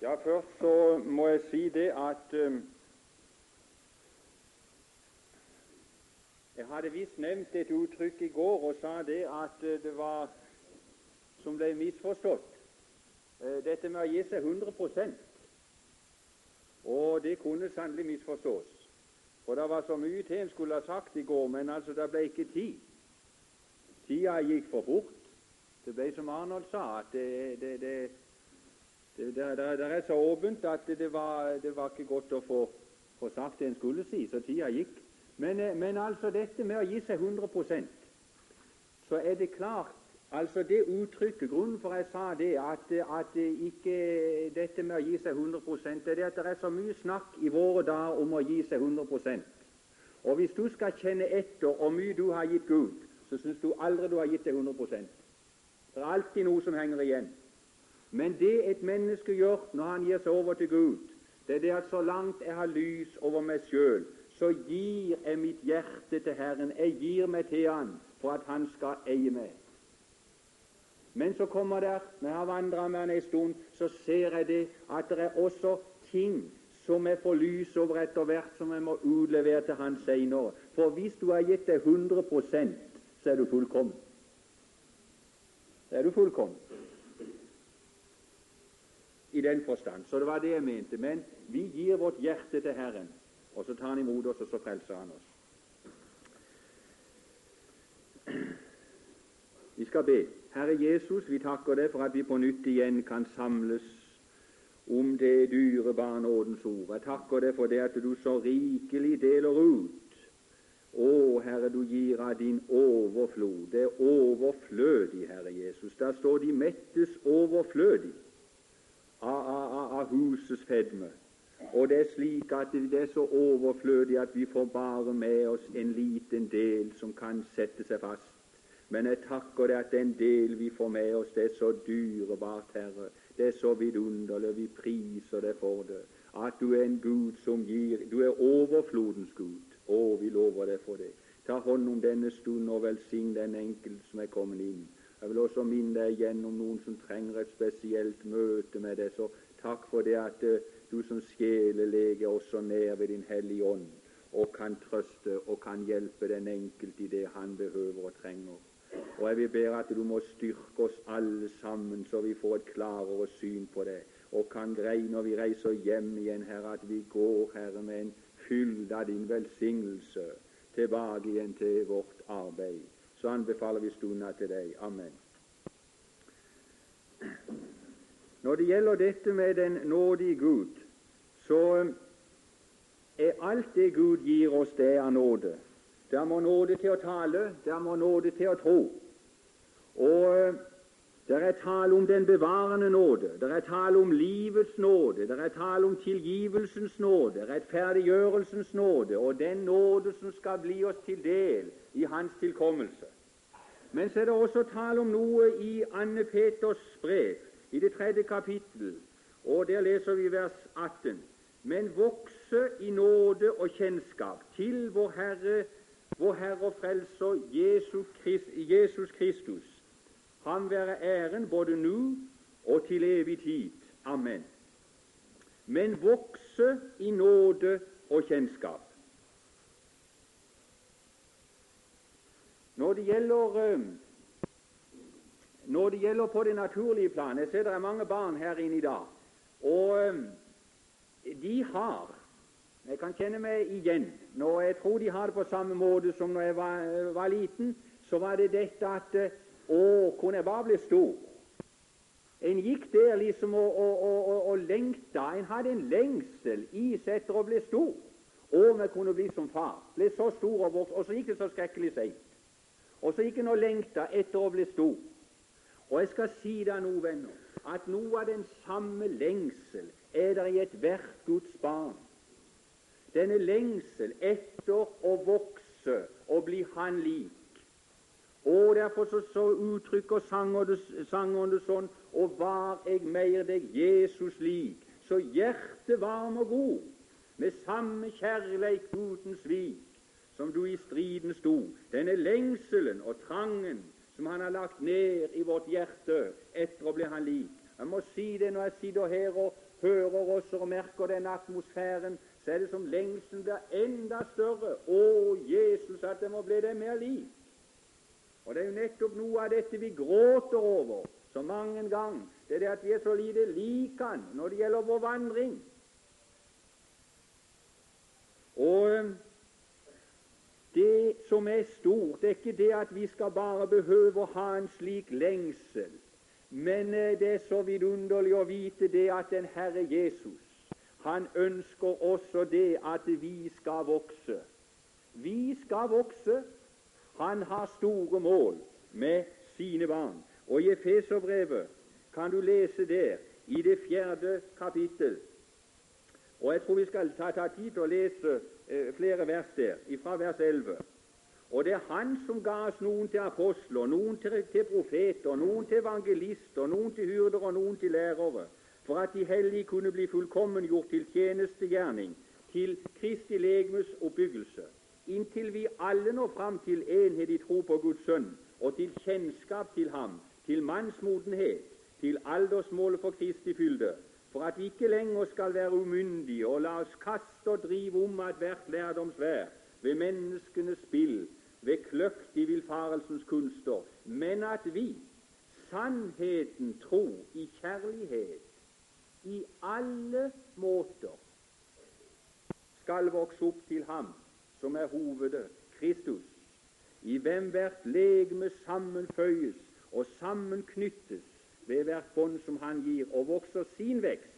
Ja, først så må jeg si det at um, Jeg hadde visst nevnt et uttrykk i går og sa det at uh, det var som ble misforstått. Uh, dette med å gi seg 100 Og det kunne sannelig misforstås. For det var så mye til en skulle ha sagt i går, men altså det ble ikke tid. Tida gikk for fort. Det ble som Arnold sa, at det, det, det det, det, det, er så åpent at det var, det var ikke godt å få, få, sagt det en skulle si, så tida gikk. Men, eh, men, altså dette med å gi seg 100% så er det klart altså det uttrykket Grunnen for jeg sa det, at, at ikke dette med å gi seg 100 det er at det er så mye snakk i våre dager om å gi seg 100% Og hvis du skal kjenne etter hvor mye du har gitt Gud, så syns du aldri du har gitt deg 100% Det er alltid noe som henger igjen. Men det et menneske gjør når han gir seg over til Gud, det er det at så langt jeg har lys over meg sjøl, så gir jeg mitt hjerte til Herren. Jeg gir meg til Han for at Han skal eie meg. Men så kommer der, når jeg har vandra med Han en stund, så ser jeg det at det er også ting som jeg får lys over etter hvert, som jeg må utlevere til Han seinere. For hvis du har gitt deg 100 så er du fullkommen. Så er du fullkommen i den forstand. Så det var det jeg mente. Men vi gir vårt hjerte til Herren, og så tar Han imot oss, og så frelser Han oss. Vi skal be. Herre Jesus, vi takker deg for at vi på nytt igjen kan samles om det dyre barnådens ord. Jeg takker deg for det at du så rikelig deler ut. Å, Herre, du gir av din overflod. Det er overflødig, Herre Jesus. Der står de mettes overflødig av, av, av husets fedme. Og det er slik at det er så overflødig at vi får bare med oss en liten del som kan sette seg fast. Men jeg takker deg at den del vi får med oss, det er så dyrebart, Herre. Det er så vidunderlig. Vi priser deg for det. At du er en Gud som gir Du er overflodens Gud. Å, vi lover deg for det. Ta hånd om denne stund og velsign den enkelte som er kommet inn. Jeg vil også minne deg igjen om noen som trenger et spesielt møte med deg. Så takk for det at uh, du som sjelelege også nær ved Din Hellige Ånd og kan trøste og kan hjelpe den enkelte i det han behøver og trenger. Og jeg vil be at du må styrke oss alle sammen, så vi får et klarere syn på det, og kan greie når vi reiser hjem igjen, Herre, at vi går, Herre, med en fylde av din velsignelse tilbake igjen til vårt arbeid. Så anbefaler vi stunda til deg. Amen. Når det gjelder dette med den nådige Gud, så er alt det Gud gir oss, det er nåde. Der må nåde til å tale, der må nåde til å tro. Og det er tale om den bevarende nåde, det er tale om livets nåde, det er tale om tilgivelsens nåde, rettferdiggjørelsens nåde og den nåde som skal bli oss til del i Hans tilkommelse. Men så er det også tale om noe i Anne Peters brev, i det tredje kapittel, og der leser vi vers 18. Men vokse i nåde og kjennskap til vår Herre, vår Herre og Frelser Jesus, Kristus. Ham være æren både nå og til evig tid. Amen. Men vokse i nåde og kjennskap. Når det gjelder eh, når det gjelder på det naturlige plan Jeg ser det er mange barn her inne i dag. Og eh, de har Jeg kan kjenne meg igjen. Når jeg tror de har det på samme måte som når jeg var, eh, var liten, så var det dette at Å, kunne jeg bare bli stor? En gikk der liksom og, og, og, og lengta. En hadde en lengsel i seg etter å bli stor. Å, vi kunne bli som far. Ble så stor og vokst. Og så gikk det så skrekkelig seint. Og så gikk en og lengta etter å bli stor. Og jeg skal si deg noe, venner, at noe av den samme lengsel er der i ethvert Guds barn. Denne lengsel etter å vokse og bli Han lik. Og Derfor så, så uttrykker sangeren det sånn Og var jeg mer deg Jesus lik, så hjertet varm og god, med samme kjærleik uten svik, som du i striden sto. Denne lengselen og trangen som Han har lagt ned i vårt hjerte etter å bli Han lik, Jeg må si det når jeg sitter her og hører oss og merker den atmosfæren, så er det som lengselen blir enda større. Å, Jesus, at det må bli det mer liv. Og Det er jo nettopp noe av dette vi gråter over så mange ganger. Det er det at vi er så lite lik Han når det gjelder vår vandring. Og det som er stort, det er ikke det at vi skal bare behøve å ha en slik lengsel, men eh, det er så vidunderlig å vite det at den Herre Jesus, han ønsker også det at vi skal vokse. Vi skal vokse. Han har store mål med sine barn. Og i Efeserbrevet kan du lese der, i det fjerde kapittel Og jeg tror vi skal ta, ta tid til å lese eh, flere vers der, fra vers 11. Og det er Han som ga oss noen til apostler, noen til, til profeter, noen til evangelister, noen til hyrder og noen til lærere, for at de hellige kunne bli fullkommengjort til tjenestegjerning, til Kristi legemes oppbyggelse, inntil vi alle når fram til enhet i tro på Guds Sønn og til kjennskap til Ham, til mannsmodenhet, til aldersmålet for Kristi fylde, for at vi ikke lenger skal være umyndige og la oss kaste og drive om av hvert lærdomsvær ved menneskenes spill, ved kløkt i villfarelsens kunster, men at vi, sannheten, tro, i kjærlighet, i alle måter, skal vokse opp til Ham som er hovedet, Kristus, i hvem hvert legeme sammenføyes og sammenknyttes ved hvert bånd som Han gir, og vokser sin vekst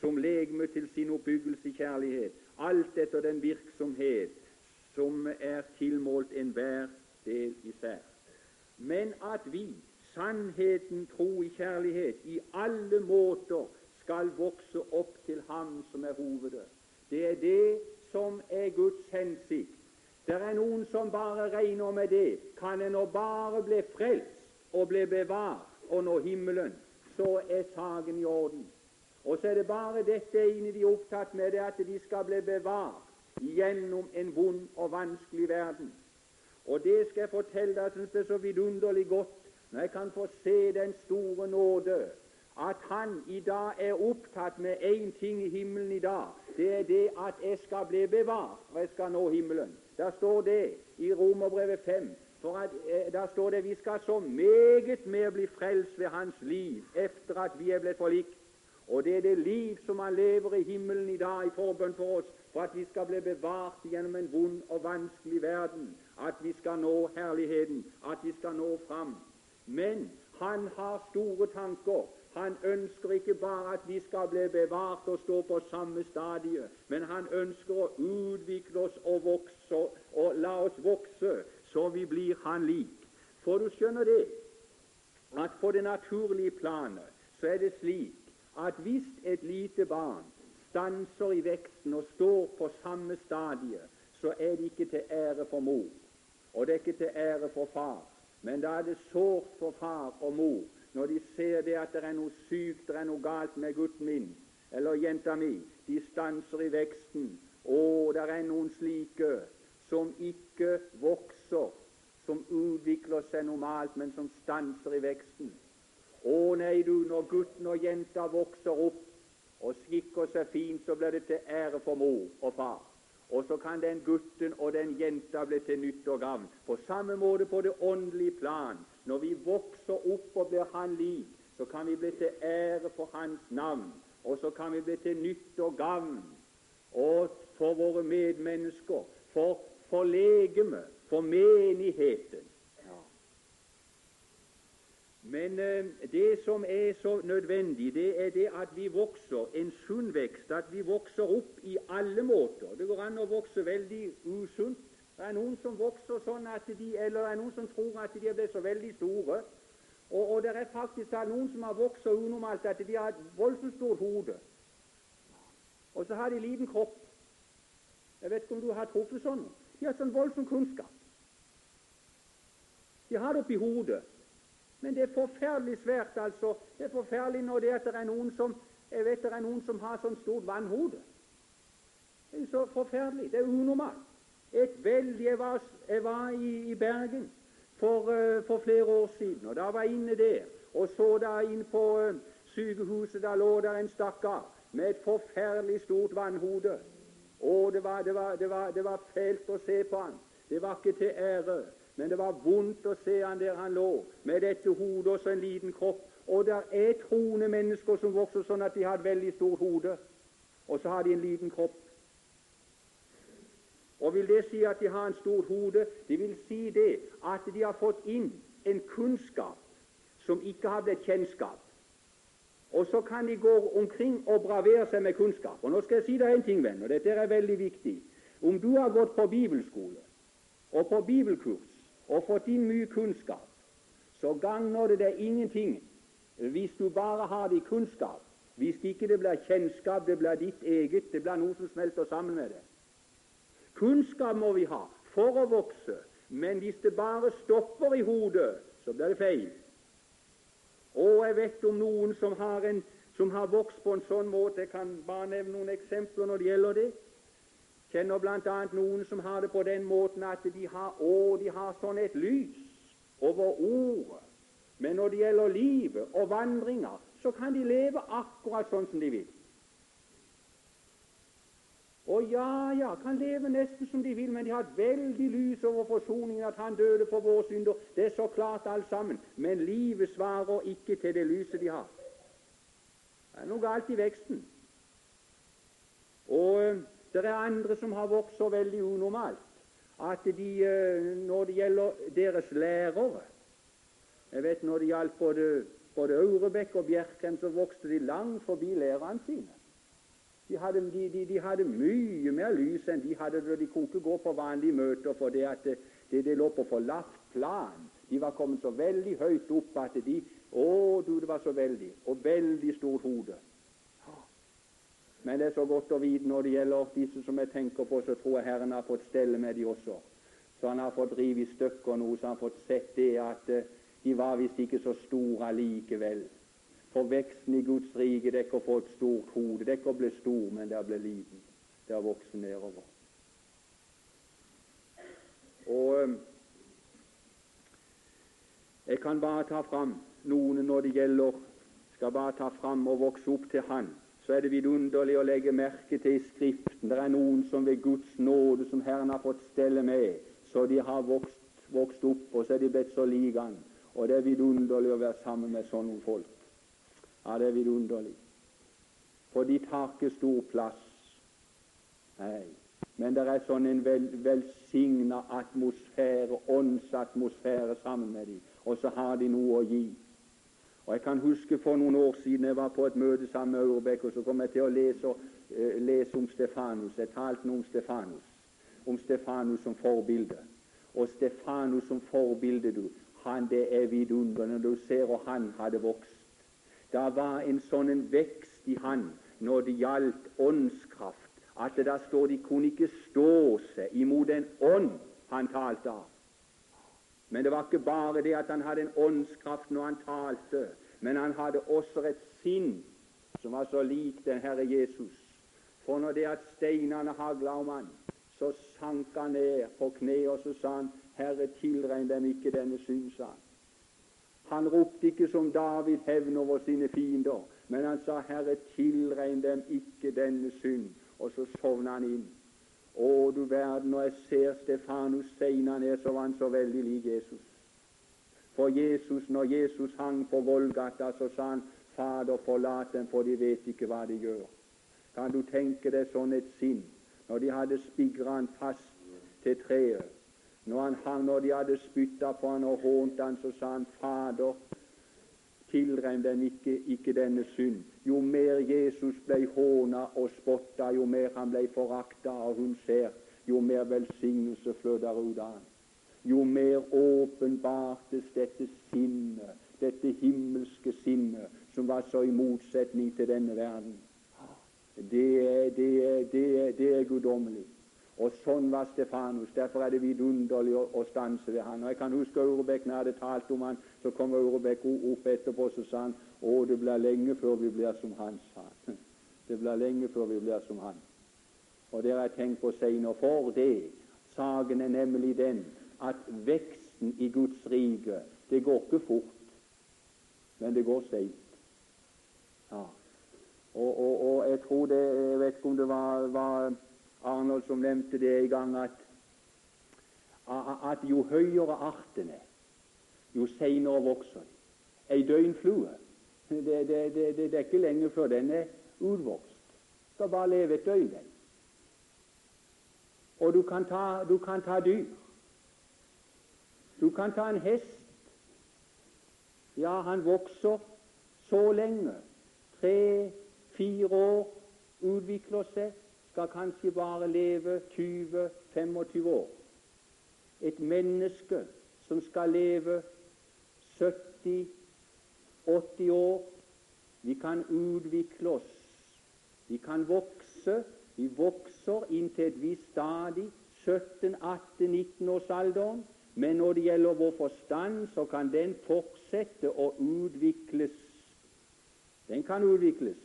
som legeme til sin oppbyggelse i kjærlighet, alt etter den virksomhet som er tilmålt enhver del især. Men at vi, sannheten, tro i kjærlighet, i alle måter skal vokse opp til Ham som er hovedet. Det er det som er Guds hensikt. Det er noen som bare regner med det. Kan en nå bare bli frelst og bli bevart og nå himmelen, så er saken i orden. Og så er det bare dette ene de er opptatt med, det at de skal bli bevart gjennom en vond og vanskelig verden. Og det skal jeg fortelle deg, jeg syns det er så vidunderlig godt når jeg kan få se den store nåde at han i dag er opptatt med én ting i himmelen i dag. Det er det at jeg skal bli bevart, og jeg skal nå himmelen. Der står det i Romerbrevet 5 for at, eh, Der står det vi skal så meget mer bli frelst ved Hans liv etter at vi er blitt forlikt. Og det er det liv som han lever i himmelen i dag i forbønn for oss, for at vi skal bli bevart gjennom en vond og vanskelig verden, at vi skal nå herligheten, at vi skal nå fram. Men han har store tanker. Han ønsker ikke bare at vi skal bli bevart og stå på samme stadie, men han ønsker å utvikle oss og vokse og la oss vokse så vi blir Han lik. For du skjønner det at på det naturlige planet så er det slik at hvis et lite barn stanser i veksten og står på samme stadie, så er det ikke til ære for mor, og det er ikke til ære for far. Men da er det sårt for far og mor når de ser det at det er noe sykt, det er noe galt med gutten min eller jenta mi. De stanser i veksten. Å, det er noen slike som ikke vokser, som utvikler seg normalt, men som stanser i veksten. Å nei, du, når gutten og jenta vokser opp og skikker seg fint, så blir det til ære for mor og far. Og så kan den gutten og den jenta bli til nytte og gavn. På samme måte på det åndelige plan. Når vi vokser opp og blir Han lik, så kan vi bli til ære for Hans navn. Og så kan vi bli til nytte og gavn og for våre medmennesker, for for legemet, for menigheten. Men eh, det som er så nødvendig, det er det at vi vokser en sunn vekst, at vi vokser opp i alle måter. Det går an å vokse veldig usunt. Det er noen som vokser sånn at de, eller det er noen som tror at de er blitt så veldig store. Og, og det er faktisk noen som har vokst unormalt at de har et voldsomt stort hode. Og så har de liten kropp. Jeg vet ikke om du har truffet sånn. De har sånn voldsom kunnskap. De har det oppi hodet. Men det er forferdelig svært, altså. Det er forferdelig når det, er noen som jeg vet det er noen som har sånn stort vannhode. Det er så forferdelig. Det er unormalt. Et veldig, Jeg var, jeg var i, i, Bergen for, uh, for, flere år siden, og da var jeg inne der og så da inn på uh, sykehuset da lå der en stakkar med et forferdelig stort vannhode. Og det var, det, var, det, var, det var fælt å se på han. Det var ikke til ære, men det var vondt å se han der han lå, med dette hodet og så en liten kropp. Og det er troende mennesker som vokser sånn at de har et veldig stort hode, og så har de en liten kropp. Og Vil det si at de har en stort hode? Det vil si det at de har fått inn en kunnskap som ikke har blitt kjennskap. Og så kan de gå omkring og bravere seg med kunnskap. Og Nå skal jeg si deg en ting, venn, og dette er veldig viktig. Om du har gått på bibelskole og på bibelkurs og fått inn mye kunnskap, så gagner det deg ingenting hvis du bare har i kunnskap. Hvis ikke det blir kjennskap, det blir ditt eget, det blir noe som smelter sammen med det. Kunnskap må vi ha for å vokse, men hvis det bare stopper i hodet, så blir det feil. Og jeg vet om noen som har, en, som har vokst på en sånn måte. Jeg kan bare nevne noen eksempler når det gjelder det. Kjenner bl.a. noen som har det på den måten at de har, å, de har sånn et lys over ordet. Men når det gjelder livet og vandringer, så kan de leve akkurat sånn som de vil. Og ja, ja, kan leve nesten som de vil, men de har et veldig lys over forsoningen, at han døde for våre synder. Det er så klart alt sammen. Men livet svarer ikke til det lyset de har. Det er noe galt i veksten. Og eh, det er andre som har vokst så veldig unormalt at de, eh, når det gjelder deres lærere Jeg vet når det gjaldt både, både Aurebekk og Bjerkreim, så vokste de langt forbi lærerne sine. De hadde, de, de, de hadde, mye mer lys enn de hadde da de kunne ikke gå på vanlige møter, for det at det, det, det lå på forlatt plan. De var kommet så veldig høyt opp at de Å, du, det var så veldig. Og veldig stort hode. Men det er så godt å vite når det gjelder disse som jeg tenker på, så tror jeg Herren har fått stelle med de også. Så han har fått rive i stykker noe, så han har fått sett det at eh, de var visst ikke så store allikevel. For veksten i Guds rike å få et stort hode, å bli stor, men det er å bli liten. Det er å vokse nedover. Og eh, jeg kan bare ta fram noen når det gjelder Skal bare ta fram og vokse opp til Han. Så er det vidunderlig å legge merke til i Skriften. Det er noen som ved Guds nåde, som Herren har fått stelle med, så de har vokst, vokst opp, og så er de blitt så like Han. Og det er vidunderlig å være sammen med sånne folk. Ja, det er vidunderlig. For de tar ikke stor plass. Nei. Men det er sånn en vel, velsigna atmosfære, åndsatmosfære sammen med dem, og så har de noe å gi. Og Jeg kan huske for noen år siden jeg var på et møte sammen med Aurebekk, og så kom jeg til å lese, uh, lese om Stefanus. Jeg talte om Stefanus, om Stefanus som forbilde. Og Stefanus som forbilde, du, han det er vidunderlig du ser at han hadde vokst. Det var en sånn en vekst i han når det gjaldt åndskraft, at det der står de kunne ikke stå seg imot en ånd han talte av. Men det var ikke bare det at han hadde en åndskraft når han talte, men han hadde også et sinn som var så lik den Herre Jesus. For når det at steinene hagla om han, så sank han ned på kne, og så sa han, Herre, tilregn dem ikke denne synd, sa han. Han ropte ikke som David hevn over sine fiender, men han sa, Herre, tilregn dem ikke denne synd. Og så sovna han inn. Å, du verden, når jeg ser Stefanus seina ned, så var han så veldig lik Jesus. For Jesus, når Jesus hang på Golgata, så sa han, Fader, forlat dem, for de vet ikke hva de gjør. Kan du tenke deg sånn et sinn, når de hadde spigra han fast til treet, når, han, hang, når de hadde spytta på han og hånt han, så sa han, Fader, tilrem dem ikke, ikke, denne synd. Jo mer Jesus ble håna og spotta, jo mer han ble forakta og hun ser, jo mer velsignelse fløder ut av han. Jo mer åpenbartes dette sinnet, dette himmelske sinnet, som var så i motsetning til denne verden. Det er, det er, det er, det er guddommelig. Og sånn var Stefanus. Derfor er det vidunderlig å, å stanse ved han. Og Jeg kan huske Aurebekk når jeg hadde talt om han, så kom Aurebekk opp etterpå så sa han å, det blir lenge før vi blir som han, sa han. Det blir lenge før vi blir som han. Og det har jeg tenkt på seinere. For det, saken er nemlig den at veksten i Guds rike, det går ikke fort, men det går seint. Ja. Og, og, og, jeg tror det Jeg vet ikke om det var, var Arnold som nevnte det en gang, at, at jo høyere arten er, jo seinere vokser de. Ei døgnflue det, det, det, det, er ikke lenge før den er utvokst. Skal bare leve et døgn, den. Og du kan, ta, du kan ta dyr. Du kan ta en hest. Ja, han vokser så lenge. Tre-fire år utvikler seg, skal kanskje bare leve 20-25 år. Et menneske som skal leve 70 80 år. Vi kan utvikle oss. Vi kan vokse. Vi vokser inntil et visst stadig 17-18-19-årsalderen. Men når det gjelder vår forstand, så kan den fortsette å utvikles. Den kan utvikles.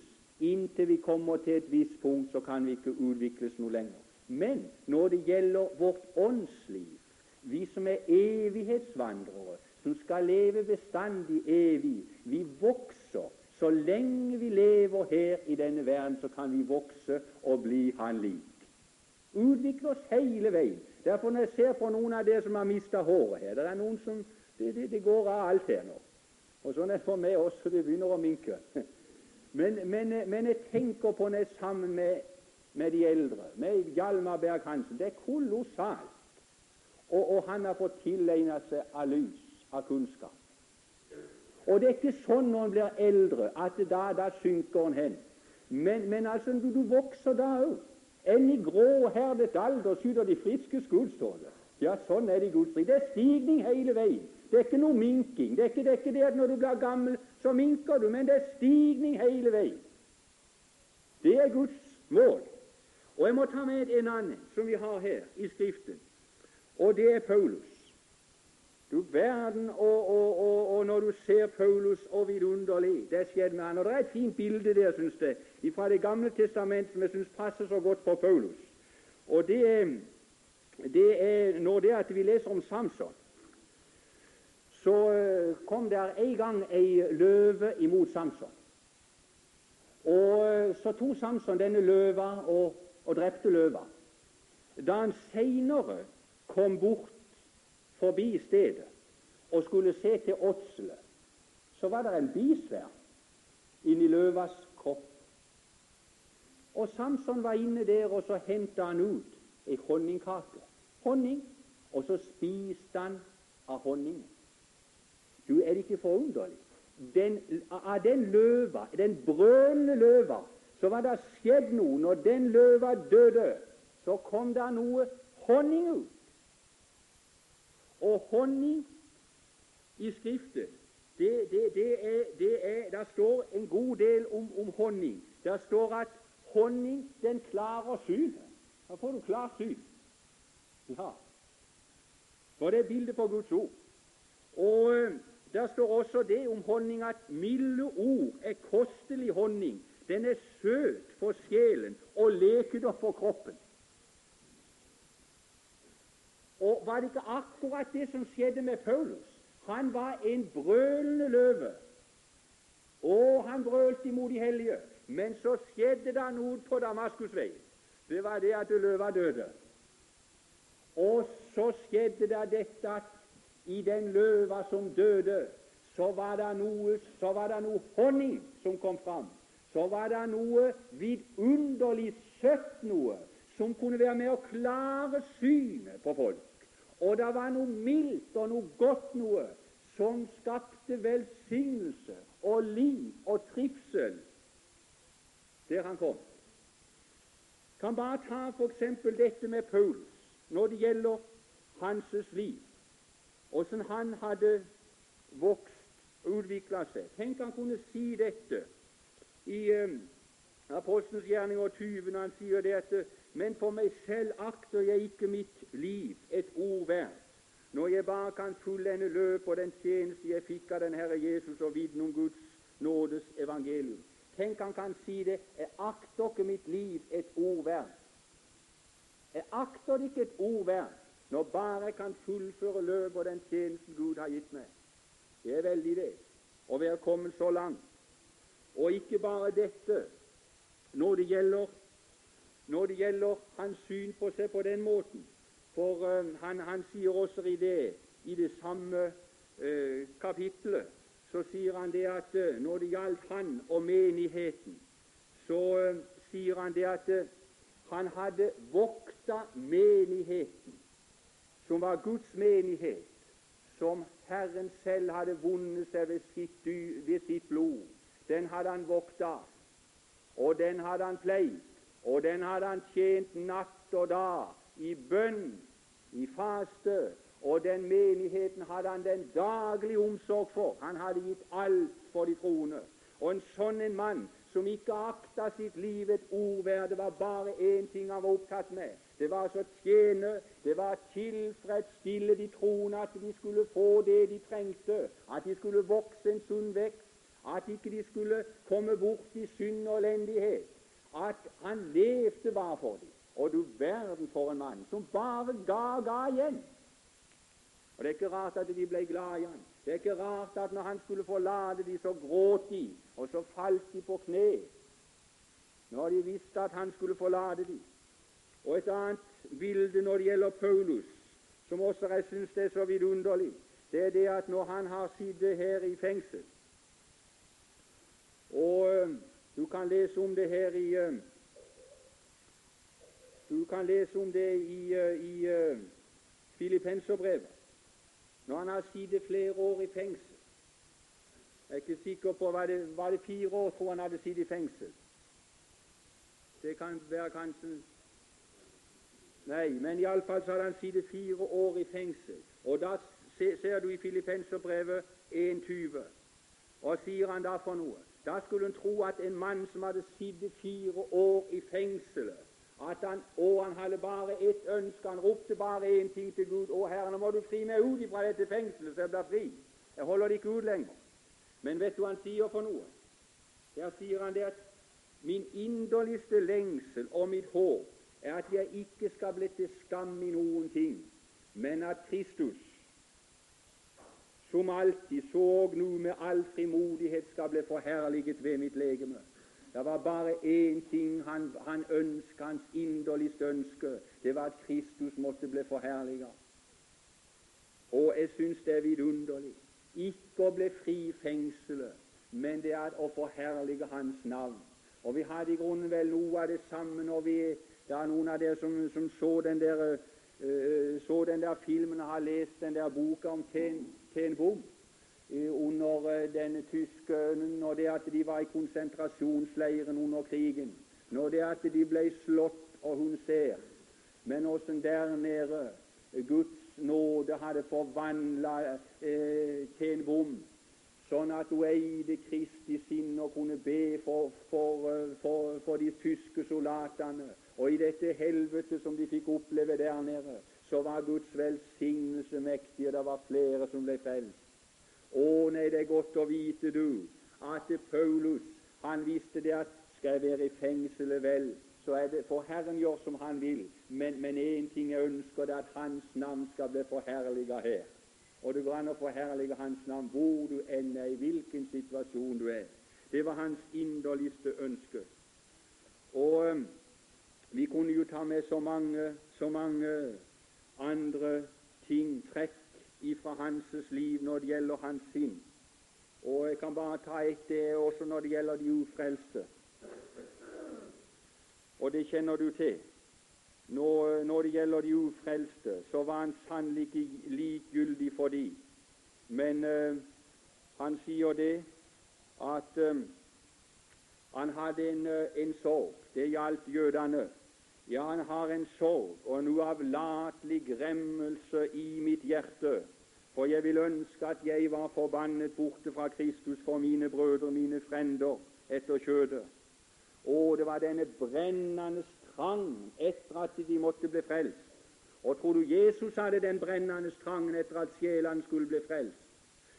Inntil vi kommer til et visst punkt, så kan vi ikke utvikles noe lenger. Men når det gjelder vårt åndsliv, vi som er evighetsvandrere, som skal leve bestandig evig. Vi vokser. Så lenge vi lever her i denne verden, så kan vi vokse og bli Han lik. Utvikle oss hele veien. Derfor når jeg ser på noen av dere som har mista håret her Det er noen som det, det, det, går av alt her nå. Og sånn er det for meg også. Det begynner å minke. Men, men, men jeg tenker på er sammen med, med de eldre, med Hjalmar Berg-Hansen. Det er kolossalt. Og, og han har fått tilegnet seg av lys av kunnskap. Og det er ikke sånn når en blir eldre, at da, da synker en hen. Men, men altså, du, du, vokser da òg. Enn i grå herdet alder skyter de friske skudd, står det. Ja, sånn er det i Guds rike. Det er stigning hele veien. Det er ikke noe minking. Det er ikke det, er ikke det at når du blir gammel, så minker du, men det er stigning hele veien. Det er Guds mål. Og jeg må ta med en annen som vi har her i Skriften, og det er Paulus. Du verden, og, og, og, og, når du ser Paulus, og vidunderlig det skjedde med han. Og Det er et fint bilde der, syns jeg, fra Det gamle testamentet som jeg syns passer så godt for Paulus. Og det er, det er når det at vi leser om Samson. Så eh, kom der en gang ei løve imot Samson. Og eh, Så tok Samson denne løva og, og drepte løva. Da han seinere kom bort forbi stedet og skulle se til åtselet, så var det en bisvær inni løvas kropp. Og Samson var inne der, og så henta han ut ei honningkake. Honning. Og så spiste han av honningen. Du, er ikke forunderlig? Den, av den løva, den brølende løva, så var det skjedd noe. Når den løva døde, så kom det noe honning ut og honning i Skriften. Det, det, det, er, det er, Der står en god del om, om honning. Der står at honning den klarer synet. Da får du klart syn. Ja. For det er bildet på Guds ord. Og Der står også det om honning at milde ord er kostelig honning. Den er søt for sjelen og lekedom for kroppen. Og var det ikke akkurat det som skjedde med Paulus? Han var en brølende løve. Og han brølte imot de hellige. Men så skjedde det noe på Damaskusveien. Det var det at løva døde. Og så skjedde det dette at i den løva som døde, så var det noe, så var det noe honning som kom fram. Så var det noe vidunderlig søtt noe som kunne være med å klare synet på folk. Og det var noe mildt og noe godt noe som skapte velsignelse og liv og trivsel der han kom. Kan bare ta f.eks. dette med Paulus når det gjelder hans liv, åssen han hadde vokst og utvikla seg. Tenk han kunne si dette i um, Apostelens gjerninger 20, når han sier det at men for meg selv akter jeg ikke mitt liv et ord verdt, når jeg bare kan fullende løp og den tjeneste jeg fikk av den Herre Jesus og vitne om Guds nådes evangelium. Tenk han kan si det. Jeg akter ikke mitt liv et ord verdt. Jeg akter ikke et ord verdt når bare jeg kan fullføre løpet og den tjenesten Gud har gitt meg. Det er veldig det, å være kommet så langt. Og ikke bare dette. Når det gjelder, når det gjelder hans syn på seg på den måten For uh, han, han, sier også i det, i det samme uh, kapittelet, så sier han det at uh, når det gjaldt han og menigheten, så sier han det at han hadde vokta menigheten, som var Guds menighet, som Herren selv hadde vunnet seg ved sitt, ved sitt blod. Den hadde han vokta, og den hadde han pleit, og den hadde han tjent natt og dag i bønn, i faste, og den menigheten hadde han den daglige omsorg for. Han hadde gitt alt for de troende. Og en sånn en mann som ikke akta sitt liv et ord verd. Det var bare én ting han var opptatt med. Det var altså å tjene, det var tilfredsstille de troende, at de skulle få det de trengte, at de skulle vokse en sunn vekst, at ikke de skulle komme bort i synd og elendighet. At han levde bare for dem. Og du verden for en mann som bare ga ga igjen. Og Det er ikke rart at de ble glad i han. Det er ikke rart at når han skulle forlate de, så gråt de, og så falt de på kne når de visste at han skulle forlate dem. Og et annet bilde når det gjelder Paulus, som også jeg syns er så vidunderlig, det er det at når han har sittet her i fengsel Og du kan lese om det her i Du kan lese om det i, øh, i Filippenserbrevet når han har sittet flere år i fengsel. Jeg er ikke sikker på Var det, var det fire år tror han hadde sittet i fengsel? Det kan være kanskje Nei, men iallfall så hadde han sittet fire år i fengsel. Og da ser du i Filippenserbrevet 1.20. Og sier han da for noe? Da skulle en tro at en mann som hadde sittet fire år i fengselet, at han, og han hadde bare ett ønske. Han ropte bare én ting til Gud. 'Å, Herre, nå må du fri meg ut fra dette fengselet, så jeg blir fri.' Jeg holder det ikke ut lenger. Men vet du hva han sier for noe? Der sier han det at 'min inderligste lengsel og mitt håp er at jeg ikke skal bli til skam i noen ting, men at Kristus, som alltid så nå med all frimodighet skal bli forherliget ved mitt legeme.' Det var bare én ting han, han ønska, hans inderligste ønske. Det var at Kristus måtte bli forherliget. Og jeg syns det er vidunderlig. Ikke å bli fri i fengselet, men det er å forherlige Hans navn. Og Vi hadde i grunnen vel noe av det samme når vi Det er noen av dere som, som så, den der, uh, så den der filmen og har lest den der boka om Ten, Ten Bom under den denne tyske Når det at de var i konsentrasjonsleiren under krigen, når det at de ble slått og hun ser, men åssen der nede Guds nåde hadde forvandla eh, til en bom, sånn at hun eide Kristi sinn og kunne be for, for, eh, for, for, de tyske soldatene. Og i dette helvete som de fikk oppleve der nede, så var Guds velsignelse mektig, og det var flere som ble frelst. Å nei, det er godt å vite, du, at Paulus han visste det at skal jeg være i fengselet, vel, så er det for Herren gjør som Han vil. Men, men én ting jeg ønsker, det er at Hans navn skal bli forherliga her. Og det går an å forherlige Hans navn hvor du enn er, i hvilken situasjon du er. Det var hans inderligste ønske. Og um, vi kunne jo ta med så mange, så mange andre ting, trekk ifra hans liv når det gjelder hans sinn. Og jeg kan bare ta ett, det også når det gjelder de ufrelste. Og det kjenner du til. Når, når det gjelder de ufrelste, så var han sannelig ikke likegyldig for de. Men uh, han sier det at um, han hadde en, uh, en sorg. Det gjaldt jødene. Ja, han har en sorg og en uavlatelig gremmelse i mitt hjerte, for jeg vil ønske at jeg var forbannet borte fra Kristus for mine brødre, mine frender, etter kjødet. Å, det var denne brennende trang etter at de måtte bli frelst. Og tror du Jesus hadde den brennende trangen etter at sjelene skulle bli frelst?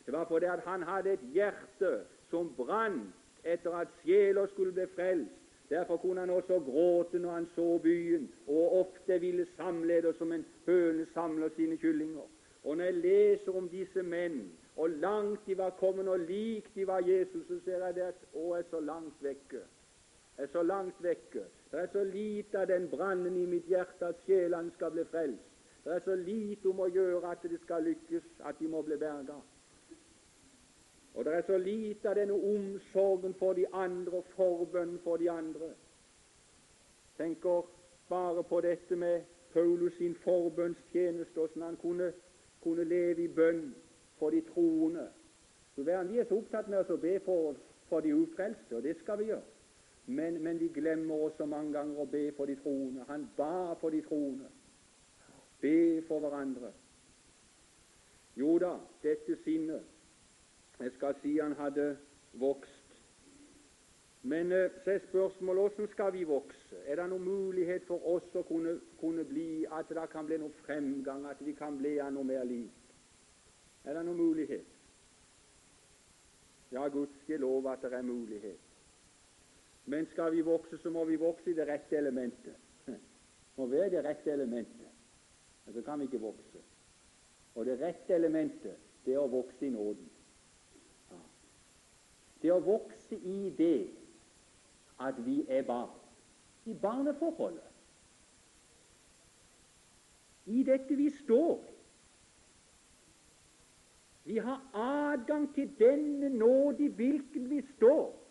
Det var fordi at han hadde et hjerte som brant etter at sjeler skulle bli frelst Derfor kunne han også gråte når han så byen, og ofte ville samlede som en høne samler sine kyllinger. Og når jeg leser om disse menn og langt de var kommet, og lik de var Jesus, så ser jeg det at å, jeg er så langt vekke. Jeg er så langt vekke. Det er så lite av den brannen i mitt hjerte at sjelene skal bli frelst. Det er så lite om å gjøre at det skal lykkes, at de må bli berga. Og det er så lite av denne omsorgen for de andre og forbønnen for de andre. Tenker bare på dette med Paulus sin forbønnstjeneste, hvordan han kunne, kunne, leve i bønn for de troende. Så Vi er så opptatt med å be for, for de ufrelste, og det skal vi gjøre. Men, men, vi glemmer også mange ganger å be for de troende. Han ba for de troende. Be for hverandre. Jo da, dette sinnet Jeg skal si han hadde vokst men eh, så er spørsmålet hvordan skal vi vokse? Er det noen mulighet for oss å kunne, kunne bli at det kan bli noe fremgang, at vi kan bli av noe mer liv? Er det noen mulighet? Ja, gudskjelov at det er mulighet. Men skal vi vokse, så må vi vokse i det rette elementet. Må være det rette elementet. Men så kan vi ikke vokse. Og det rette elementet, det er å vokse i nåden. Ja. Det å vokse i det at vi er barn. I barneforholdet. I dette vi står. Vi har adgang til denne nåde i hvilken vi står.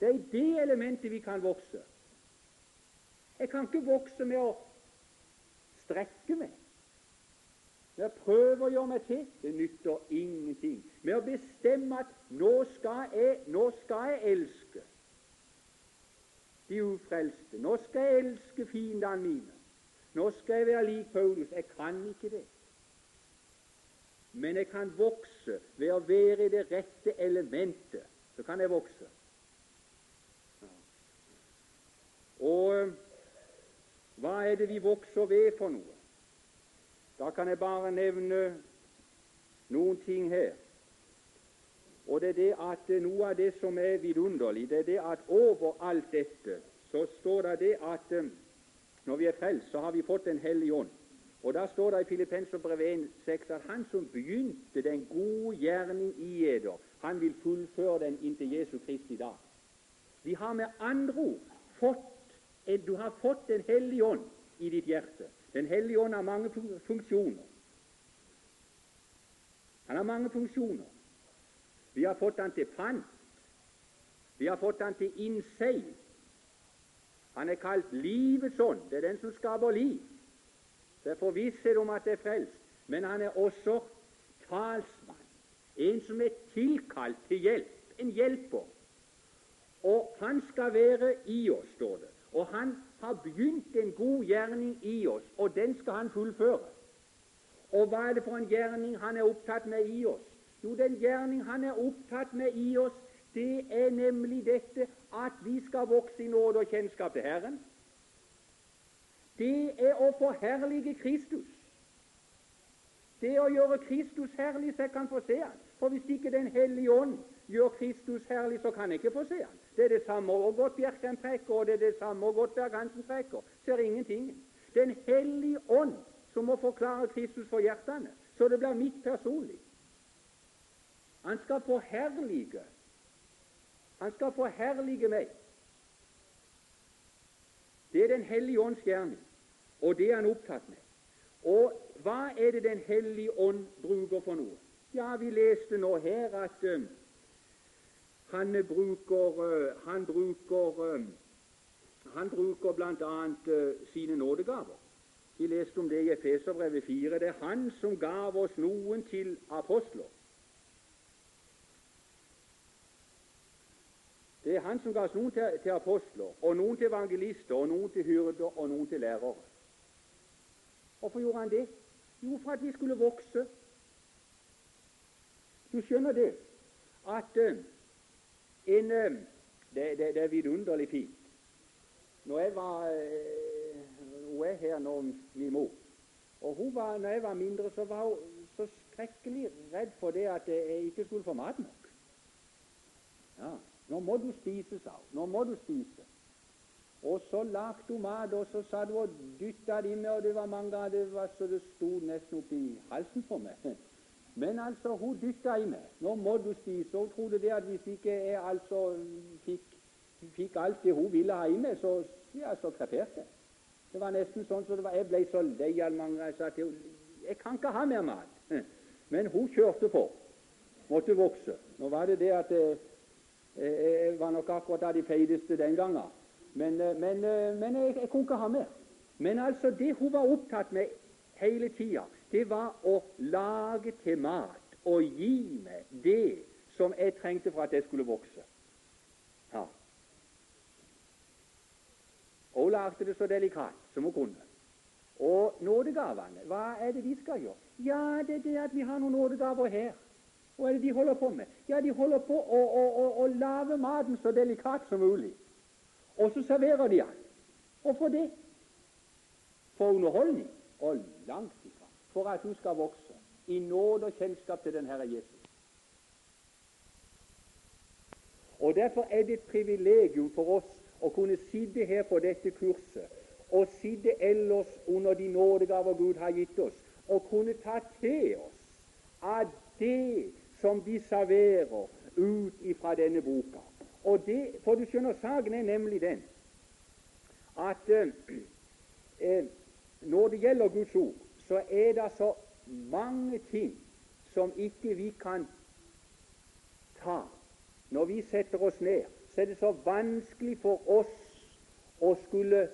Det er i det elementet vi kan vokse. Jeg kan ikke vokse med å strekke meg. Med å prøve å gjøre meg til. Det nytter ingenting. Med å bestemme at nå skal jeg, nå skal jeg elske de ufrelste. Nå skal jeg elske fiendene mine. Nå skal jeg være lik Paulus. Jeg kan ikke det. Men jeg kan vokse ved å være i det rette elementet. Så kan jeg vokse. Og eh, hva er det vi vokser ved for noe? Da kan jeg bare nevne noen ting her. Og det er det at Noe av det som er vidunderlig, det er det at over alt dette så står det det at um, når vi er frelst, så har vi fått Den hellige ånd. Og Da står det i Filippenserbrevet 1,6 at Han som begynte den gode gjerning i eder, han vil fullføre den inntil Jesu Kristi dag. Vi har med andre ord fått Du har fått Den hellige ånd i ditt hjerte. Den hellige ånd har mange funksjoner. Han har mange funksjoner. Vi har fått han til pant. Vi har fått han til innseil. Han er kalt livets ånd. Det er den som skaper liv. Det er forvisshet om at det er frelst. Men han er også talsmann. En som er tilkalt til hjelp. En hjelper. Og han skal være i oss, står det. Og han har begynt en god gjerning i oss, og den skal han fullføre. Og hva er det for en gjerning han er opptatt med i oss? Jo, den gjerning han er opptatt med i oss, det er nemlig dette at vi skal vokse i nåde og kjennskap til Herren. Det er å forherlige Kristus. Det å gjøre Kristus herlig så jeg kan få se han. For hvis ikke Den hellige ånd gjør Kristus herlig, så kan jeg ikke få se han. Det er det samme og godt Bjerkan preker, og det er det samme og godt Berg-Hansen preker. Ser ingenting. Den hellige ånd som må forklare Kristus for hjertene, så det blir mitt personlig. Han skal forherlige. Han skal forherlige meg. Det er Den hellige ånds gjerning, og det er han opptatt med. Og hva er det Den hellige ånd bruker for noe? Ja, vi leste nå her at han bruker uh, Han bruker uh, han bruker bl.a. sine nådegaver. Vi leste om det i Efeserbrevet 4. Det er Han som gav oss noen til apostler Det er Han som ga oss noen til, til, apostler, og noen til evangelister, og noen til hyrder, og noen til lærere. Hvorfor gjorde han det? Jo, for at vi skulle vokse. Du skjønner det at en, det, det, det, er vidunderlig fint. Når jeg var uh, Hun er her nå, min mor. Og hun var, når jeg var mindre, så var hun så skrekkelig redd for det at jeg ikke skulle få mat nok. Ja. Nå må du spise, sa hun. Nå må du spise. Og så lagde hun mat, og så satt hun og dytta det inn, og det var mange ganger det var så det sto nesten oppi halsen på meg. Men altså, hun dytta i meg. Nå må du spise. Hun trodde det at hvis ikke jeg altså fikk, fikk alt det hun ville ha i meg, så, ja, så kreperte jeg. Det var nesten sånn så var, Jeg ble så lei av mange jeg sa til henne jeg kan ikke ha mer mat. Men hun kjørte på. Måtte vokse. Nå var det det at jeg, jeg var nok akkurat av de feiteste den gangen. Men, men, men jeg, jeg, kunne ikke ha mer. Men altså, det hun var opptatt med hele tida, det var å lage til mat og gi meg det som jeg trengte for at jeg skulle vokse. Ja. Og hun lagde det så delikat som hun kunne. Og nådegavene, hva er det de skal gjøre? Ja, det er det at vi har noen nådegaver her. Hva er det de holder på med? Ja, de holder på å, å, å, å lage maten så delikat som mulig. Og så serverer de den. Hvorfor det? For underholdning? Og langt. For at du skal vokse i nåde og kjennskap til den Herre Jesus. Og Derfor er det et privilegium for oss å kunne sitte her på dette kurset og sitte ellers under de nådegaver Gud har gitt oss, og kunne ta til oss av det som de serverer ut ifra denne boka. Og det, For du skjønner, saken er nemlig den at eh, eh, når det gjelder Guds ord, så er det så mange ting som ikke vi kan ta. Når vi setter oss ned, så er det så vanskelig for oss å skulle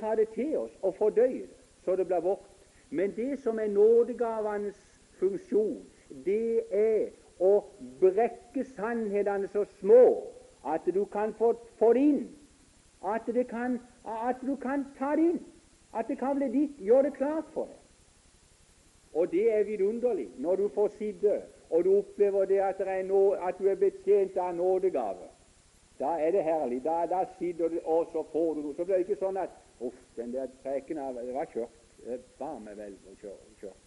ta det til oss og fordøye det så det blir vårt. Men det som er nådegavenes funksjon, det er å brekke sannhetene så små at du kan få, få det inn. At, kan, at du kan ta det inn. At det kan bli ditt. Gjør det klart for deg. Og det er vidunderlig når du får sitte og du opplever det at, det er no, at du er betjent av nådegave. Da er det herlig. Da, da sitter du, og så får du Så blir det ikke sånn at Uff, den der preken var kjørt. Var meg vel kjørt.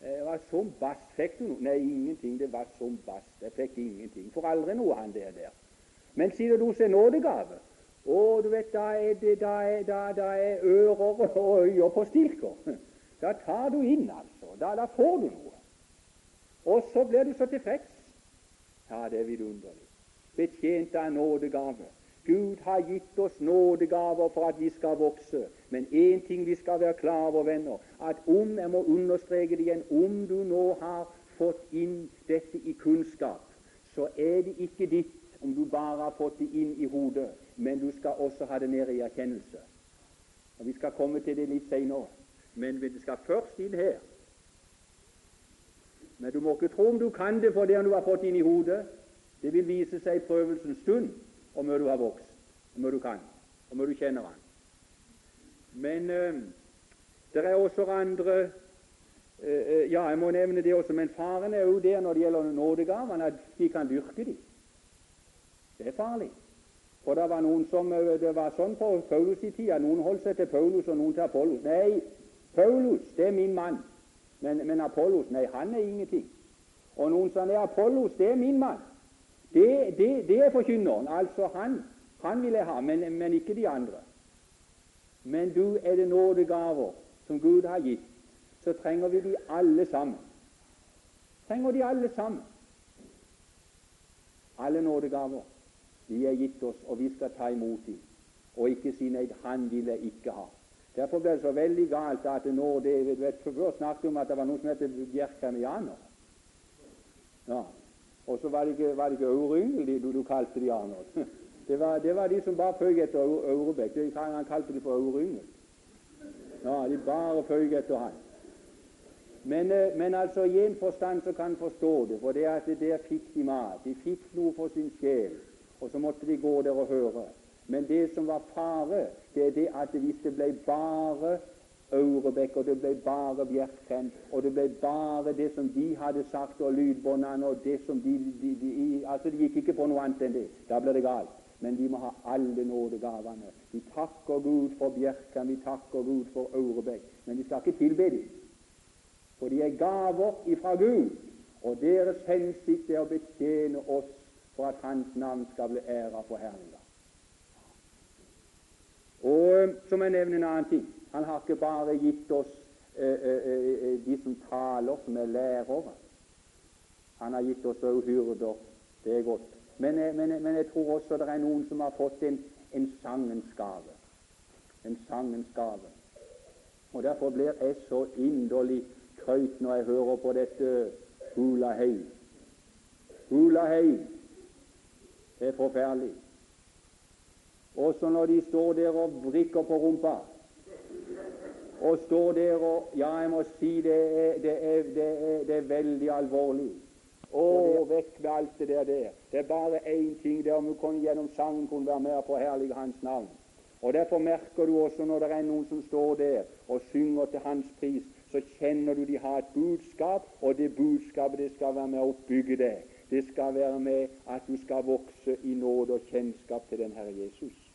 Det var som bass. Fikk du noe? Nei, ingenting. Det var som bass. Jeg fikk ingenting. Får aldri noe, han der der. Men sier du en nådegave Å, du vet, da er det da er, da, da er ører og øyer på stilker. Da tar du inn, altså. Da, da får du noe. Og så blir du så tilfreds. Ja, det er vidunderlig. Betjent av nådegave. Gud har gitt oss nådegaver for at vi skal vokse. Men én ting vi skal være klar over, venner, at om jeg må understreke det igjen om du nå har fått inn dette i kunnskap, så er det ikke ditt om du bare har fått det inn i hodet, men du skal også ha det nede i erkjennelse. Og Vi skal komme til det litt senere, men vi skal først inn her. Men du må ikke tro om du kan det for det du har fått inn i hodet. Det vil vise seg i prøvelsens stund om du har vokst, om du kan, om du kjenner Han. Men øh, det er også andre øh, Ja, jeg må nevne det også, men faren er jo der når det gjelder nådegavene, at de kan dyrke dem. Det er farlig. For det var noen som, det var sånn på Paulus i tida. Noen holdt seg til Paulus, og noen til Apollos. Nei, Paulus, det er min mann. Men, men Apollos, nei, han er ingenting. Og noen sa nei, Apollos, det er min mann. Det, det, det er forkynneren. Altså han, han vil jeg ha, men, men, ikke de andre. Men du er det nådegaver som Gud har gitt, så trenger vi de alle sammen. Trenger de alle sammen. Alle nådegaver. De er gitt oss, og vi skal ta imot dem. Og ikke si nei, han vil jeg ikke ha. Derfor blir det så veldig galt at nå det, vet, Før snakket vi om at det var noe som het bjerkamianer. Ja, og så var det ikke, var det du, du, kalte de Arnold. Det var, det var de som bare føyk etter Aurebekk. Han kalte de for Auryngel. Ja, de bare føyk etter han. Men, eh, men, altså i en forstand så kan en forstå det, for det at der fikk de mat. De fikk noe for sin sjel, og så måtte de gå der og høre. Men det som var fare, det er det at hvis det ble bare Aurebekk, og det ble bare Bjerkreim, og det ble bare det som de hadde sagt, og lydbåndene, og det som de, de, de, Altså, de gikk ikke på noe annet enn det. Da ble det galt. Men de må ha alle nådegavene. Vi takker Gud for Bjerkan, vi takker Gud for Aurebekk, men vi skal ikke tilbe dem. For de er gaver ifra Gud, og deres hensikt er å betjene oss for at Hans navn skal bli æra for herliga. Og så må jeg nevne en annen ting. Han har ikke bare gitt oss eh, eh, de som taler, som er lærere. Han har gitt oss òg hyrder. Det er godt. Men, men, men, jeg tror også det er noen som har fått en, en sangens gave. En sangens gave. Og Derfor blir jeg så inderlig krøyt når jeg hører på dette hula hei. Hula hei. Det er forferdelig. Også når de står der og vrikker på rumpa og står der og Ja, jeg må si det er, det er, det er, det er veldig alvorlig. Å, vekk med alt det der. der. Det er bare én ting det er om du kunne gjennom sangen kunne være med på å herlige Hans navn. Og Derfor merker du også når det er noen som står der og synger til Hans pris, så kjenner du de har et budskap, og det budskapet det skal være med å oppbygge deg. Det skal være med at du skal vokse i nåde og kjennskap til den Herre Jesus.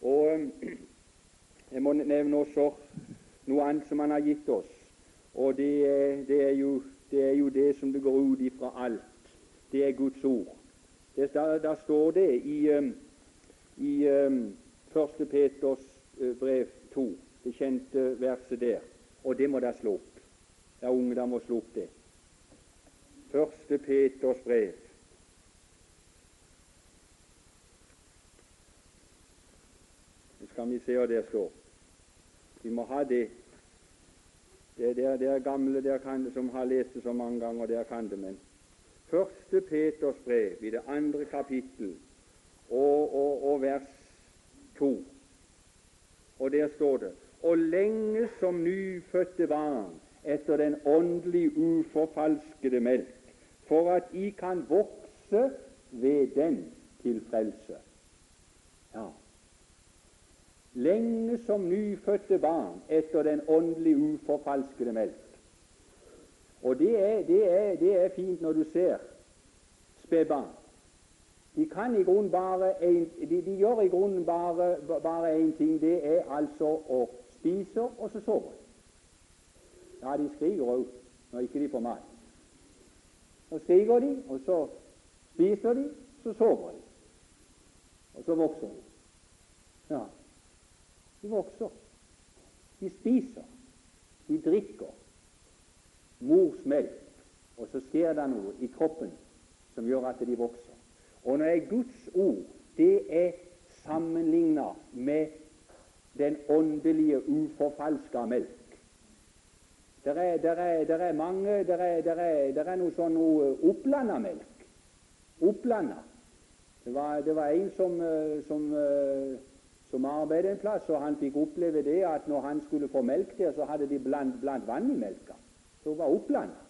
Og um, Jeg må nevne også noe annet som Han har gitt oss, og det, det, er, jo, det er, jo, det som det går ut ifra alt. Det er Guds ord. Der, der, står det i, um, i 1. Um, Peters uh, brev 2, det kjente verset der, og det må dere slå opp. Det er unge, dere må slå opp det. Første Peters brev. Nå skal vi se hva der står. Vi må ha det. Det, det, er, det er gamle der kan, som har lest det så mange ganger, der kan det, men Første Peters brev i det andre kapittel og, og, og vers to. Og der står det Og lenge som nyfødte barn etter den åndelig uforfalskede melk, for at I kan vokse ved den til frelse. Ja. Lenge som nyfødte barn etter den åndelig uforfalskede melk. Og det er, det, er, det er, fint når du ser spedbarn. De kan i grunnen bare en, de, de, gjør i grunnen bare, bare én ting. Det er altså å spise, og så sover de. Ja, de skriker òg når ikke de får mat. Så skriker de, og så spiser de, så sover de. Og så vokser de. Ja, de vokser. De spiser. De drikker mors melk, og så skjer det noe i kroppen som gjør at de vokser. Og når er Guds ord det er sammenlignet med den åndelige, uforfalska melk, det er, der er, der er, mange Der er, der er, der er noe sånn noe opplanda melk. Opplanda. Det var, det var en som, eh, som, eh, som arbeidet en plass, og han fikk oppleve det at når han skulle få melk der, så hadde de blant, blant vann i melka. Så var opplanda.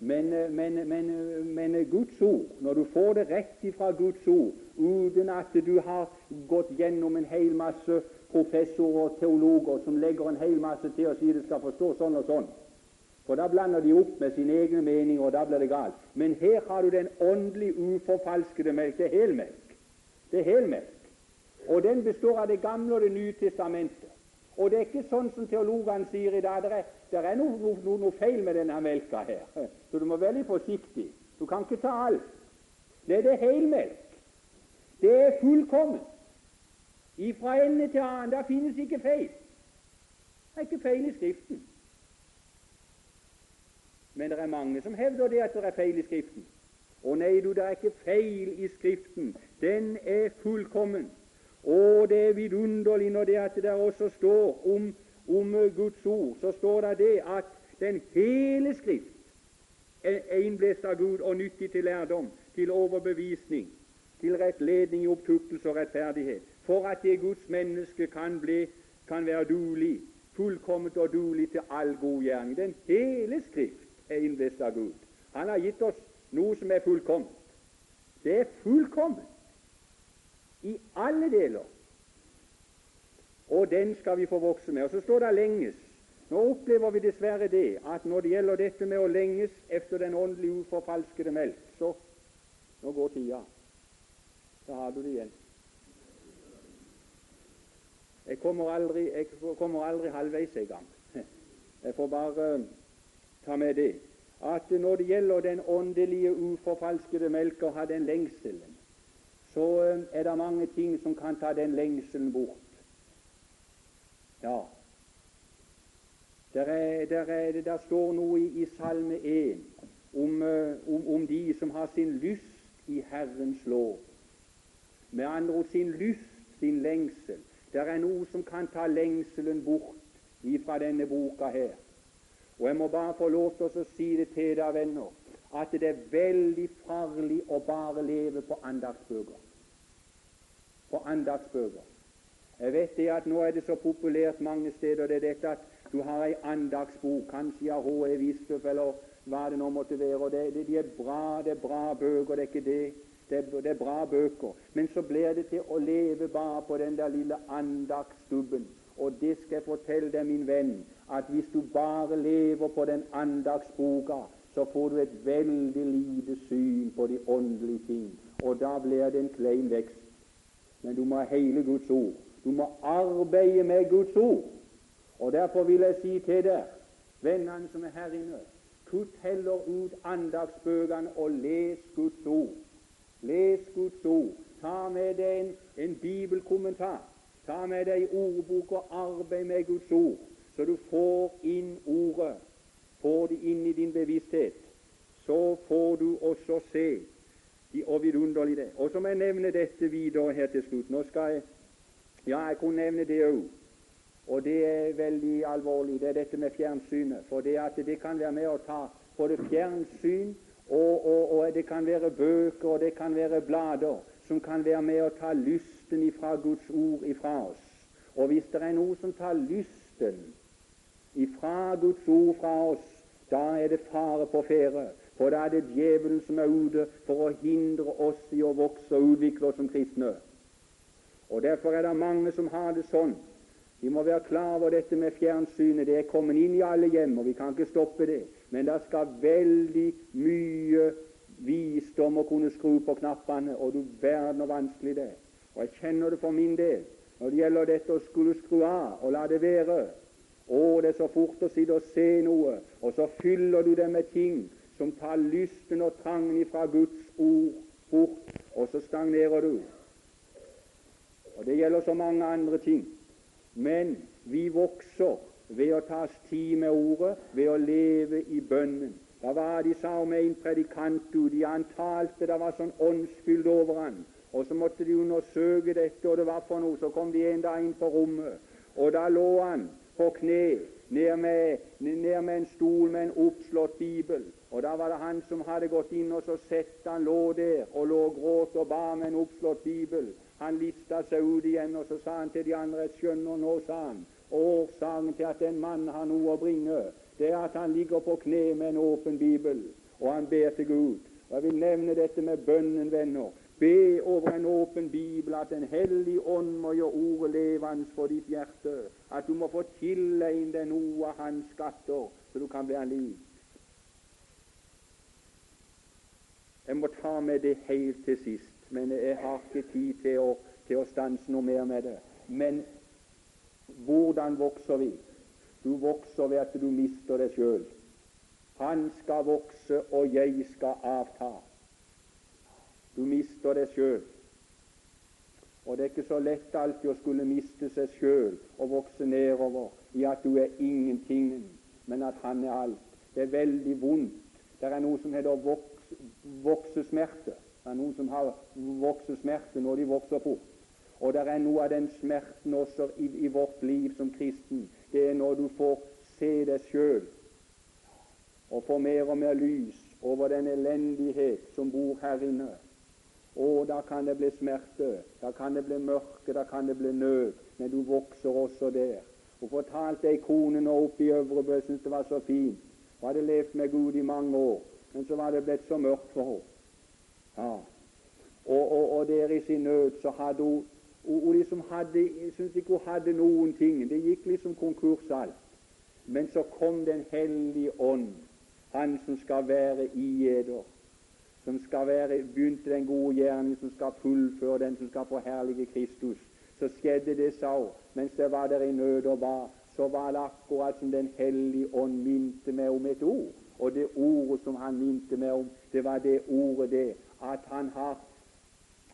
Men, eh, men, men, men, Guds ord, når du får det rett ifra Guds ord, uten at du har gått gjennom en hel masse professorer og teologer som legger en hel masse til og sier det skal forstå sånn og sånn. For da blander de opp med sine egne meninger, og da blir det galt. Men her har du den åndelig uforfalskede melk. Det er helmelk. Det er helmelk. Og den består av Det gamle og Det nye testamentet. Og det er ikke sånn som teologene sier i dag. Det er, det er noe, noe, noe, feil med denne melka her. Så du må være veldig forsiktig. Du kan ikke ta alt. Det er helmelk. Det er fullkomment. Ifra ende til annen. Der finnes ikke feil. Det er ikke feil i Skriften. Men det er mange som hevder det at det er feil i Skriften. Å nei, du, det er ikke feil i Skriften. Den er fullkommen. Og det er vidunderlig når det at det også står om, om Guds ord, så står det det at den hele Skrift er innblåst av Gud og nyttig til lærdom, til overbevisning, til rettledning i opptuktelse og rettferdighet, for at det Guds menneske kan, bli, kan være duelig, fullkomment og duelig til all god gjerning. Den hele Skrift er innblåst av Gud. Han har gitt oss noe som er fullkomment. Det er fullkomment i alle deler. Og den skal vi få vokse med. Og så står det 'lenges'. Nå opplever vi dessverre det at når det gjelder dette med å lenges efter den åndelige uforfalskede melk, så nå går tida. Da har du det igjen. Jeg kommer aldri, jeg kommer aldri halvveis i gang. Jeg får bare uh, ta med det at når det gjelder den åndelige, uforfalskede melk, og ha den lengselen, så uh, er det mange ting som kan ta den lengselen bort. Ja, der, er, der, er, der står noe i, i Salme 1 om, eh, om, om, de som har sin lyst i Herrens lov. Med andre ord sin lyst, sin lengsel. Det er noe som kan ta lengselen bort ifra denne boka her. Og jeg må bare få lov til å si det til dere, venner, at det er veldig farlig å bare leve på andagsbøker. På andagsbøker. Jeg vet det at nå er det så populært mange steder det er dette at du har ei andagsbok, kanskje av H.E. Wistoff eller hva det nå måtte være. og det, det, De er bra, det er bra bøker, det er ikke det. Det det er bra bøker. Men så blir det til å leve bare på den der lille andagsstubben. Og det skal jeg fortelle deg, min venn, at hvis du bare lever på den andagsboka, så får du et veldig lite syn på de åndelige ting. Og da blir det en klein vekst. Men du må ha hele Guds ord. Du må arbeide med Guds ord. Og Derfor vil jeg si til deg, vennene som er her inne, kutt heller ut andagsbøkene og les Guds ord. Les Guds ord. Ta med deg en, en bibelkommentar. Ta med deg ordbok og arbeid med Guds ord, så du får inn ordet, får det inn i din bevissthet. Så får du også se og vidunderlige det. Og så må jeg nevne dette videre her til slutt. Nå skal jeg Ja, jeg kunne nevne det òg. Og det er veldig alvorlig. Det er dette med fjernsynet. For det at det kan være med å ta både fjernsyn og, og, og det kan være bøker, og det kan være blader som kan være med å ta lysten ifra Guds ord ifra oss. Og hvis det er noe som tar lysten ifra Guds ord fra oss, da er det fare på ferde. For da er det djevelen som er ute for å hindre oss i å vokse og utvikle oss som kristne. Og Derfor er det mange som har det sånn. Vi må være klar over dette med fjernsynet. Det er kommet inn i alle hjem, og vi kan ikke stoppe det. Men det skal veldig mye visdom å kunne skru på knappene, og du verden hvor vanskelig det. Og jeg kjenner det for min del når det gjelder dette å skulle skru av og la det være. Å, det er så fort å sitte og se noe, og så fyller du det med ting som tar lysten og trangen ifra Guds ord bort, og så stagnerer du. Og Det gjelder så mange andre ting. Men vi vokser ved å ta oss tid med ordet, ved å leve i bønnen. Det var de sa om en predikant ute. Han talte, det var sånn åndsfylt over han. Og så måtte de undersøke dette, og det var for noe. Så kom de en dag inn på rommet, og da lå han på kne ned med, ned med en stol med en oppslått bibel. Og da var det han som hadde gått inn, og så sett han lå der og lå og gråt og ba med en oppslått bibel. Han lista seg ut igjen, og så sa han til de andre Jeg skjønner nå, sa han, årsaken til at en mann har noe å bringe det er at han ligger på kne med en åpen bibel, og han ber til Gud. Og Jeg vil nevne dette med bønnen, venner. Be over en åpen bibel at Den hellige ånd må gjøre ordet levende for ditt hjerte. At du må få tilegne deg noe av hans skatter, så du kan være liv. Jeg må ta med det helt til sist, men jeg har ikke tid til å, til å stanse noe mer med det. Men hvordan vokser vi? Du vokser ved at du mister deg sjøl. Han skal vokse, og jeg skal avta. Du mister deg sjøl. Og det er ikke så lett alltid å skulle miste seg sjøl og vokse nedover i at du er ingenting, men at han er alt. Det er veldig vondt. Det er noe som heter voks, voksesmerte. Det er noen som har voksesmerte når de vokser fort. Og det er noe av den smerten også i, i vårt liv som kristen det er når du får se deg sjøl og får mer og mer lys over den elendighet som bor her inne. Og da kan det bli smerte, da kan det bli mørke, da kan det bli nød. Men du vokser også der. Hun fortalte ei kone nå oppe i Øvrebø, syntes det var så fint. Hun hadde levd med Gud i mange år, men så var det blitt så mørkt for henne. Ja. Og, og, og der i sin nød så hadde hun og hun liksom hadde, syntes ikke hun hadde noen ting. Det gikk liksom konkurs alt. Men så kom Den hellige ånd, Han som skal være i eder, som skal være, begynte den gode gjerning, som skal fullføre den, som skal forherlige Kristus. Så skjedde det, sa hun, mens jeg var der i nød og ba, så var det akkurat som Den hellige ånd minte meg om et ord. Og det ordet som han minte meg om, det var det ordet det at han har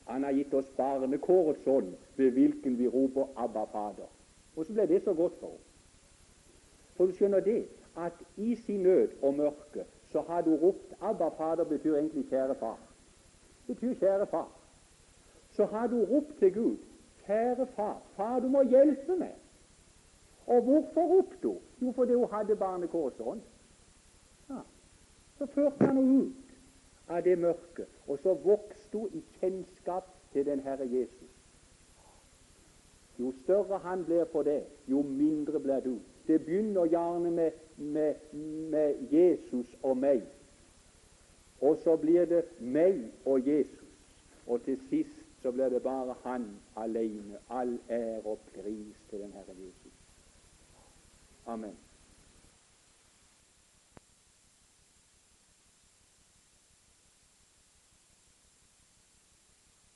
han har gitt oss barnekårets ånd, ved hvilken vi roper 'Abba, Fader'. Og så ble det så godt for henne. For du skjønner det at i sin nød og mørke så hadde hun ropt 'Abba, Fader' betyr egentlig 'kjære far'. betyr 'kjære far'. Så hadde hun ropt til Gud 'Kjære far, far, du må hjelpe meg'. Og hvorfor ropte hun? Jo, fordi hun hadde barnekåsånd. Ja. Så førte han henne ut av det mørket, og så vokste hun i kjennskap til den Herre Jesus. Jo større han blir for det, jo mindre blir du. Det begynner gjerne med, med, med Jesus og meg. Og så blir det meg og Jesus. Og til sist så blir det bare Han alene. All ære og pris til den Herre Jesus. Amen.